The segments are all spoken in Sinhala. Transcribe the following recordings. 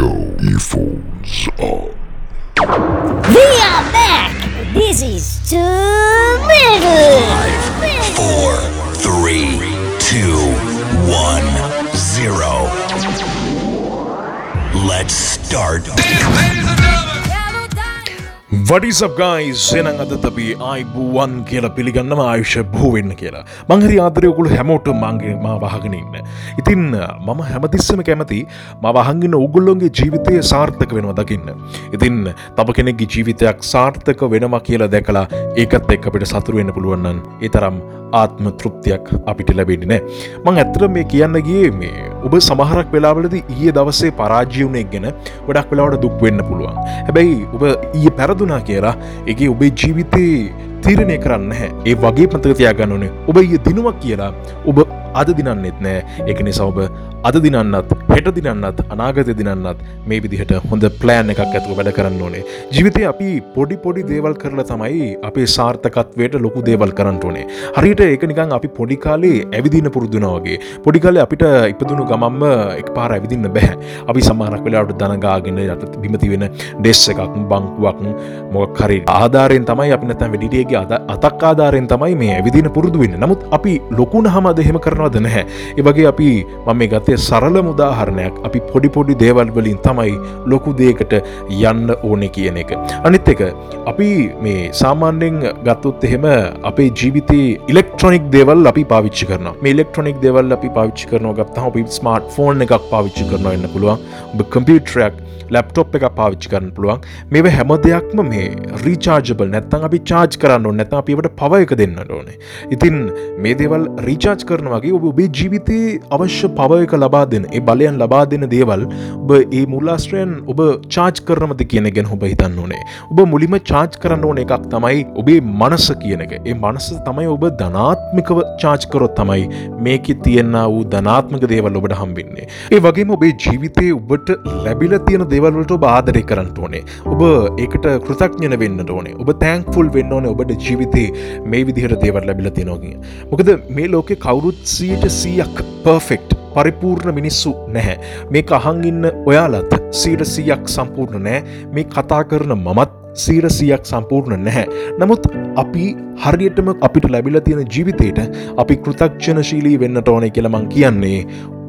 Yo, earphones on. We are back! This is too little! Four, three, two, one, zero. Let's start. වඩිසබ් ගයි සෙනං අද තබී අයිබුවන් කියලා පිළිගන්නම ආයුෂ බෝවෙන්න කියලා මංහරි ආදරයකුළු හැමෝට මංගේ මා වහගෙන ඉන්න. ඉතින් මම හැමතිස්සම කැමති ම වහගෙන උගුල්ලොන්ගේ ජීවිතය සාර්ථක වෙනවා දකින්න. ඉතින් තබ කෙනෙක්ගේ ජීවිතයක් සාර්ථක වෙනවා කියලා දැකලා ඒකත් එක් අපිට සතුරුවෙන්න පුළුවන්නන් ඒ තරම් ආත්ම තෘප්තියක් අපිට ලැබෙන්නේ නෑ. මං ඇත්තර මේ කියන්න ගිය මේ ඔබ සමහරක් වෙලාවලද ඊය දවසේ පරාජීවනයක් ගැන ගොඩක් වෙලාවට දුක් වෙන්න පුළුවන්. හැබැයි ඔබ ඊය පැරදුනා කියලා එක ඔබේ ජීවිතයේ තීරණය කරන්න හැ ඒ වගේ පතකතියා ගන්නනේ ඔබ ඊය දිනුවක් කියලා ඔබ අද දිනන්නෙත් නෑ. එක නිසා ඔබ අද දිනන්නත් හෙට දිනන්නත් අනාගත දිනන්නත් මේ විදිහට හොඳ ප්ලෑන් එකක් ඇතුව වැඩ කරන්න ඕනේ. ජීවිතය අපි පොඩි පොඩි දේවල් කරලා තමයි අපේ සාර්ථකත්වයට ලොකු දේවල් කරන්න ඕනේ. හරිට ඒක නිකං අපි පොඩිකාලේ ඇවිදින්න පුරුදුනාවගේ පොඩිකාලේ අපිට ඉපදුණු ගමම්ම එක් පාර ඇවිදින්න බැහැ අපි සමාරක් වෙලාට දනගාගෙන යට බිමති වෙන ඩෙස් එකක් බංකුවක් මොක් හරි ආධාරයෙන් තමයි අපි නැතැන් වැඩිටියගේ අද අතක් ආධාරයෙන් තමයි මේ ඇවිදින පුරුදු වෙන්න. නමුත් අපි ලොකුණ හම දෙහෙම කරනවද නැහැ. ඒවගේ අපි මම මේ ගතය සරල මුදාහරණයක් අපි පොඩිපොඩි දේවල් වලින් තමයි ලොකු දේකට යන්න ඕනෙ කියන එක. අනිත් එක අපි මේ සාමාන්‍යෙන් ගත්තුත් එහෙම අපේ ජීවිතේ ඉලෙක්ට්‍රොනික් දේවල් අපි පාවිච්චි කරන මේ ඉලෙක්ට්‍රොනික් දේවල් අපි පාවිච්චි කරන ගත්තහ අපි ස්මාර්ට් ෆෝන් එකක් පාවිච්චි කරන එන්න පුළුවන්. ඔබ කම්පියටරයක් ලැප්ටොප් එක පාවිච්චි කරන්න පුළුවන්. මෙව හැම දෙයක්ම මේ රීචාර්ජබල් නැත්තන් අපි චාර්ජ් කරන්න නැත අපිට පව එක දෙන්න ඕනේ. ඉතින් මේ දේවල් රීචාර්ජ් කරන වගේ ඔබ ඔබේ ජීවිතයේ අවශ්‍ය පව එක ලබා දෙන ඒ බලයන් ලබා දෙන දේවල් ඔබ ඒ මුල්ලාස්ට්‍රයන් ඔබ චාර්ජ් කරනමද කියන ගැන ඔබ හිතන්න ඕනේ. ඔබ මුලිම චාර්ජ් කරන්න ඕන එකක් තමයි ඔබේ මනස කියන එක. ඒ මනස තමයි ඔබ ධනාත්මිකව චාර්ජ්කරොත් තමයි මේක තියෙන්න්න වූ ධනාත්මක දේවල් ඔබට හම්බින්නේ. ඒ වගේම ඔබේ ජීවිතය ඔබට ලැබිල තියෙන දේවල්වලට ඔබ ආදරය කරන්න ඕනේ. ඔබ ඒකට කෘතඥන වෙන්න ඕනේ. ඔබ තැන්ක්ෆුල් වෙන්න ඕනේ ඔබට ජීවිතේ මේ විදිහට දේවල් ලැබිල තියෙනෝගිය මොකද මේ ලෝකෙ කවුරුත් සීට සීයක් පර්ෆෙක්ට් පරිපූර්ණ මිනිස්සු නැහැ. මේ අහංගින්න ඔයාලත් සීට සීයක් සම්පූර්ණ නෑ මේ කතා කරන මමත් සීරසියක් සම්පූර්ණ නැහැ. නමුත් අපි හරියටම අපිට ලැබිල තියෙන ජීවිතයට අපි කෘතක්ෂණශීලී වෙන්නට ඕනේ කියලමං කියන්නේ.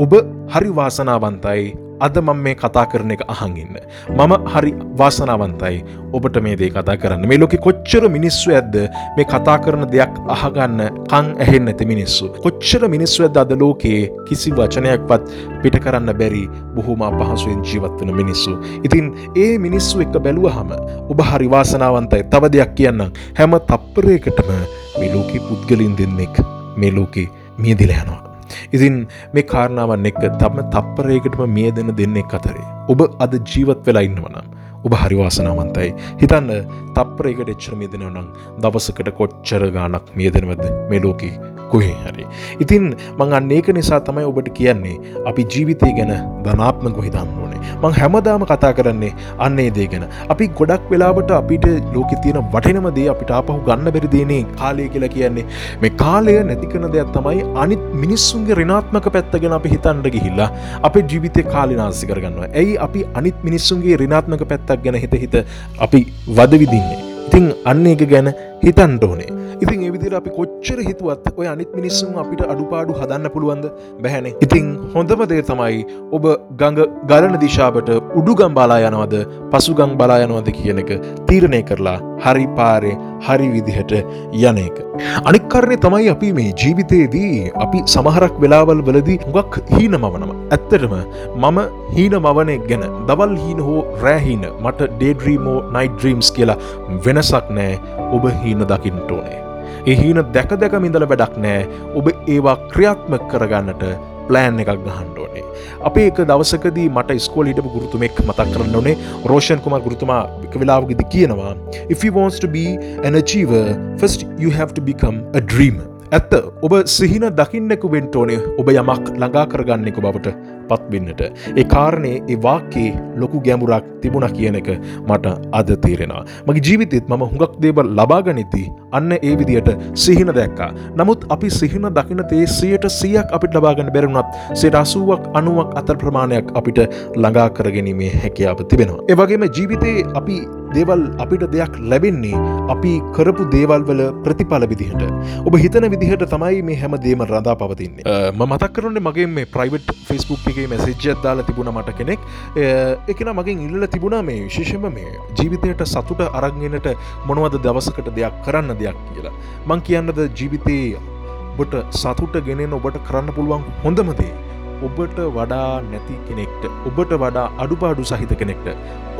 ඔබ හරි වාසනාවන්තයි. අද මම මේ කතා කරන එක අහංගන්න. මම හරි වාසනාවන්තයි ඔබට මේ දේ කතා කරන්න මේ ලෝකෙ කොච්චර මිනිස්සු ඇද්ද මේ කතා කරන දෙයක් අහගන්න කං ඇහෙන් නැති මිනිස්සු. කොච්චර මිනිස්සු ඇද අද ලෝකයේ කිසි වචනයක්වත් පිට කරන්න බැරි බොහෝම අපහසුවෙන් ජීවත්වන මිනිස්සු. ඉතින් ඒ මිනිස්සු එක්ක බැලුවහම ඔබ හරි වාසනාවන්තයි තව දෙයක් කියන්නම් හැම තප්පරයකටම මේ ලෝකෙ පුද්ගලින් දෙන්නෙක් මේ ලෝකෙ මියදිල යනවා. ඉතින් මේ කාරණාවන් එක්ක තම තප්පරයකටම මිය දෙන දෙන්නෙක් අතරේ. ඔබ අද ජීවත් වෙලා ඉන්නවනම්. ඔබ හරිවාසනාවන්තයි හිතන්න තප්පරයකට එච්චර මියදෙනවනම් දවසකට කොච්චර ගානක් මියදෙනවද මේ ලෝකී කොහේ හරි. ඉතින් මං අන්න ඒක නිසා තමයි ඔබට කියන්නේ අපි ජීවිතය ගැන ධනාත්මක හිතන්න ඕනේ. මං හැමදාම කතා කරන්නේ අන්නේ දේ ගැන. අපි ගොඩක් වෙලාවට අපිට ලෝකෙ තියෙන වටිනමදේ අපිට ආපහු ගන්න බැරිදේනේ කාලය කියලා කියන්නේ. මේ කාලය නැතිකන දෙයක් තමයි අනිත් මිනිස්සුන්ගේ රිනාත්මක පැත්ත ගැන අපි හිතන්ට ගිහිල්ලා අපේ ජීවිතය කාලිනාසි කරගන්නවා. ඇයි අපි අනිත් මිනිස්සුන්ගේ රිනාත්මක පැත්තක් ගැන හිත හිත අපි වදවිදින්නේ ඉතිං අන්න එක ගැන හිතන්ට ඕනේ. ඉතින් එවිදිර අපි කොච්චර හිතුවත් ඔය අනිත් මිනිස්සුන් අපිට අඩුපාඩු හදන්න පුළුවන්ද බැහැනේ ඉතිං හොඳම දේ තමයි ඔබ ගඟ ගලන දිශාවට උඩුගම් බලා යනවද පසුගං බලා යනවද කියන එක තීරණය කරලා හරි පාරේ හරි විදිහට යන එක. අනික්කරණය තමයි අපි මේ ජීවිතයේදී අපි සමහරක් වෙලාවල් වලදී හුගක් හීන මවනම. ඇත්තටම මම හීන මවනය ගැන දවල් හීන හෝ රෑහීන මට ඩේඩ්‍රීමෝ නයිඩ්‍රීම්ස් කියලා වෙනසක් නෑ ඔබ හීන දකිින්ට ඕනේ. එහින දැක දැක මිඳල වැඩක් නෑ. ඔබ ඒවා ක්‍රියාත්ම කරගන්නට ප්ලෑන් එකක් ගහන්ඩෝනේ අපේ එක දවසකදී මට ස්කෝල් හිටපු ගුරුතුමෙක් මතක් කරන්න ඕනේ. රෝෂන් කුමා ගුරුතුමා එක වෙලාවගෙද කියනවා if you wants to be an achiever first you have to become a dreamer. ඇත්ත ඔබ සිහින දකින්නෙකු වෙන්ට ඕනේ ඔබ යමක් ළඟා කරගන්නෙකු බවට පත්වෙන්නට. ඒ කාරණය ඒ වාක්කේ ලොකු ගැඹුරක් තිබුණ කියන එක මට අද තේරෙන. මගේ ජීවිතත් මම හුඟක් දේව ලබාගනිති අන්න ඒ විදියට සිහින දැක්කා. නමුත් අපි සිහින දකින තේ සියයට සියක් අපිට ලබාගන්න බැරුණත් සේට අසුවක් අනුවක් අතර ප්‍රමාණයක් අපිට ළඟා කරගැනීමේ හැකියාව තිබෙනවා. ඒවගේම ජීවිතයේ අපි දේවල් අපිට දෙයක් ලැබෙන්නේ අපි කරපු දේවල් වල ප්‍රතිඵල විදිහට. ඔබ හිතන විදිහට තමයි මේ හැම දේම රඳා පවතින්නේ. ම මතක් කරන්නේ මගේ මේ ප්‍රයිවට් ෆිස්බුක් එකේ මැසිජ්ජත් දාලා තිබුණ මට කෙනෙක්. එකන මගින් ඉල්ල තිබුණා මේ විශේෂම මේ ජීවිතයට සතුට අරංගෙනට මොනවද දවසකට දෙයක් කරන්න දෙයක් කියලා. මං කියන්නද ජීවිතයේ ඔබට සතුට ගෙනෙන ඔබට කරන්න පුළුවන් හොඳමදේ ඔබට වඩා නැති කෙනෙක්ට ඔබට වඩා අඩුපාඩු සහිත කෙනෙක්ට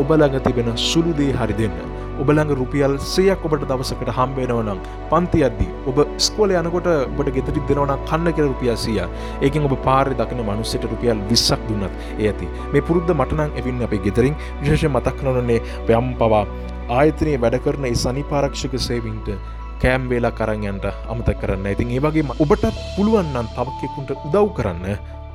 ඔබළඟ තිබෙන සුළුදේ හරි දෙන්න. ඔබළඟ රුපියල් සයක් ඔබට දවසකට හම්බේනවනම් පන්ති අද්දී ඔබ ස්කෝල යනකොට ඔබට ගෙතරිත් දෙනවන කන්න කෙර රුපියල් සිය ඒකින් ඔබ පාරි දකින මනුස්සට රුපියල් විස්සක් දුන්නත් ඒ ඇති. මේ පුරුද්ධ මටනං එවින් අපේ ගෙතරින් විශේෂ මතක් නොනන්නේ පයම් පවා ආයතනය වැඩ කරන ඒ සනිපාරක්ෂක සේවින්ට කෑම් වේලා කරයන්ට අමත කරන්න. ඉතින් ඒ වගේ ඔබටත් පුළුවන්නන් තවක්කෙකුන්ට උදව් කරන්න.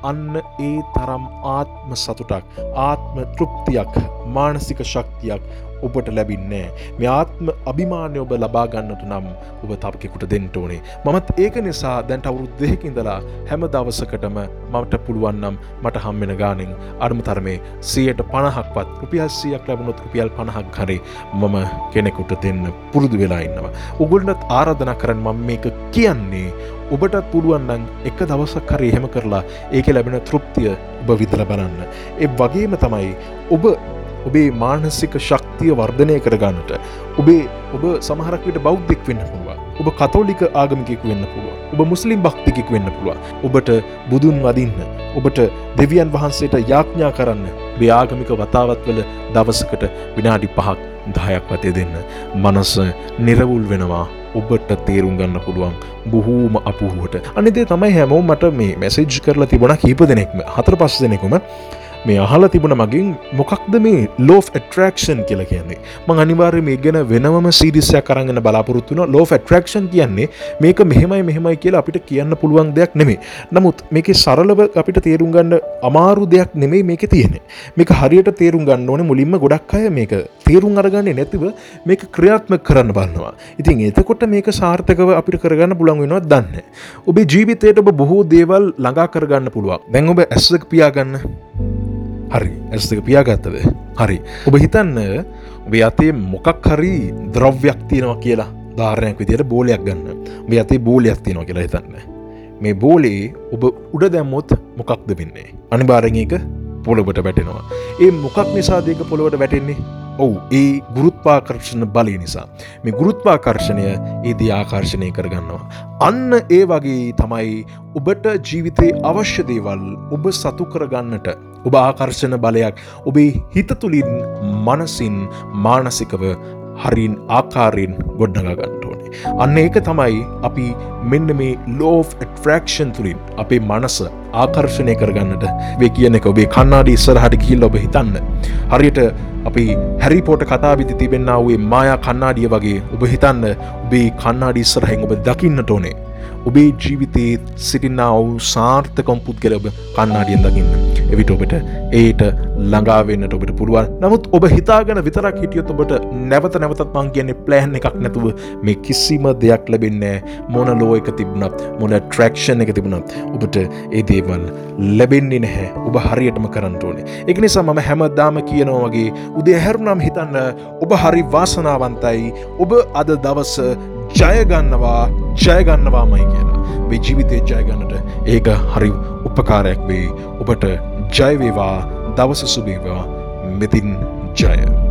අන්න ඒ තරම් ආත්ම සතුටක් ආත්ම තෘප්තියක් මානසික ශක්තියක් ඔබට ලැබින්නේ. මේ ආත්ම අභිමානය ඔබ ලබාගන්නට නම් ඔබ තපකෙකුට දෙන්නට ඕනේ. මමත් ඒක නිසා දැන්ට අවුරුදු දෙහකින්දලා හැම දවසකටම මට පුළුවන්නම් මට හම්බෙන ගානෙන් අඩම තරමේ සියයට පණහක්වත් රුපියල් සියක් ලැබුණොත් රුපියල් පණහක් හරි මම කෙනෙකුට දෙන්න පුරුදු වෙලා ඉන්නවා. උගුල්නත් ආරධන කරන්න මම මේක කියන්නේ ඔබටත් පුළුවන්නන් එක දවසක් හරි එහෙම කරලා ඒක ලැබෙන තෘප්තිය ඔබ විතල බලන්න. එ වගේම තමයි ඔබ ඔබේ මානසික ශක්තිය වර්ධනය කරගන්නට ඔබේ ඔබ සමහරක්විට බෞද්ධෙක් වෙන්න පුළුව ඔබ කතෝලික ආගමිකෙක් වෙන්න පුළුව ඔබ මුස්ලිම් භක්තිකෙක් වෙන්න පුළුව ඔබට බුදුන් වදින්න ඔබට දෙවියන් වහන්සේට යාඥා කරන්න ව්‍යාගමික වතාවත්වල දවසකට විනාඩි පහක් දහයක් වතය දෙන්න. මනස නිරවුල් වෙනවා ඔබට තේරුම් ගන්න පුළුවන් බොහෝම අපුහුවට අනිදේ තමයි හැමෝ මට මේ මැසේජ් කරලා තිබුණ කීප දෙනෙක්ම හතර පස් දෙනෙකුම. මේ අහල තිබුණ මගින් මොකක්ද මේ ලෝ ට්‍රක්ෂන් කියල කියන්නේ? මං අනිවාර්ය මේ ගැන වෙනම සිරිසය කරගෙන බලාපොරත්තුන ලෝ ට්‍රක්ෂන් කියන්නේ මේක මෙහෙමයි මෙහෙමයි කියලා අපිට කියන්න පුළුවන් දෙයක් නෙමේ නමුත් මේක සරලව අපිට තේරුම් ගන්න අමාරු දෙයක් නෙමේ මේක තියෙනෙ මේක හරියට තේරුම් ගන්න ඕන මුලින්ම ගොඩක් අය මේක තේරුම් අරගන්නේ නැතිව මේක ක්‍රියාත්ම කරන්න බලන්නවා ඉතින් එතකොට මේක සාර්ථකව අපිට කරගන්න පුළන් වෙනවා දන්න ඔබේ ජීවිතයට ඔබ බොහෝ දේවල් ළඟා කරගන්න පුළුවන්. දැන් ඔබ ඇස්සක පියාගන්න. හරි ඇස්තක පියාගත්තද? හරි. ඔබ හිතන්න ඔබේ අතේ මොකක් හරි ද්‍රව්යක් තියෙනවා කියලා ධාරණයක් විදියට බෝලයක් ගන්න. මේ අතේ බෝලයක් තියෙනවා කියලා හිතන්න. මේ බෝලේ ඔබ උඩ දැම්මොත් මොකක්ද වෙන්නේ? අනිභාරෙන් එක පොළොබට වැටෙනවා. ඒ මොකක් නිසා දෙක පොළොවට වැටෙන්නේ? ඔවු ඒ ගුරුත්වාකර්ෂණ බලය නිසා මේ ගුරුත්වාකර්ශණය ඒදී ආකර්ශණය කරගන්නවා. අන්න ඒ වගේ තමයි ඔබට ජීවිතයේ අවශ්‍ය දේවල් ඔබ සතු කරගන්නට ඔබ ආකර්ශණ බලයක් ඔබේ හිත තුළින් මනසින් මානසිකව හරින් ආකාරයෙන් ගොඩ්නගගන්නට ඕනේ. අන්න ඒක තමයි අපි මෙන්න මේ ලෝෆ් ට්‍රක්ෂන් තුළින් අපේ මනස ආකර්ශණය කරගන්නට වේ කියන එක ඔබේ කන්නාඩි ඉස්සරහට කිහිල් ඔබ හිතන්න. හරියට අපි හැරිපෝට කතාවිති තිබෙන්න්නාවේ මායා කන්නාඩිය වගේ ඔබ හිතන්න ඔබේ කන්නාඩි ඉස්සරහෙන් ඔබ දකින්නට ඕනේ ඔබේ ජීවිතයේ සිටින්න ඔවු සාර්ථකම් පුද්ගල ඔබ කන්නාඩියෙන් දකින්න එවිට ඔබට ඒට ළඟාවෙන්න්නට ඔබට පුළුවන්. නමුත් ඔබ හිතාගෙන විතරක් හිටියොත් ඔබට නැවත නැවතත් මං කියන්නේ ප්ලෑන් එකක් නැතුව මේ කිසිම දෙයක් ලැබෙන්නේ මොන ලෝ එක තිබුණත් මොන ට්‍රක්ෂන් එක තිබුණත් ඔබට ඒ දේවල් ලැබෙන්නේ නැහැ. ඔබ හරියටම කරන්න ඕනේ. එක නිසා මම හැමදාම කියනවා වගේ උදේ හැරුනම් හිතන්න ඔබ හරි වාසනාවන්තයි. ඔබ අද දවස ජයගන්නවා ජයගන්නවාමයි කියලා. මේ ජීවිතය ජයගන්නට ඒක හරි උපකාරයක් වේ ඔබට ජයවේවා දවස සුබේවා මෙතින් ජය.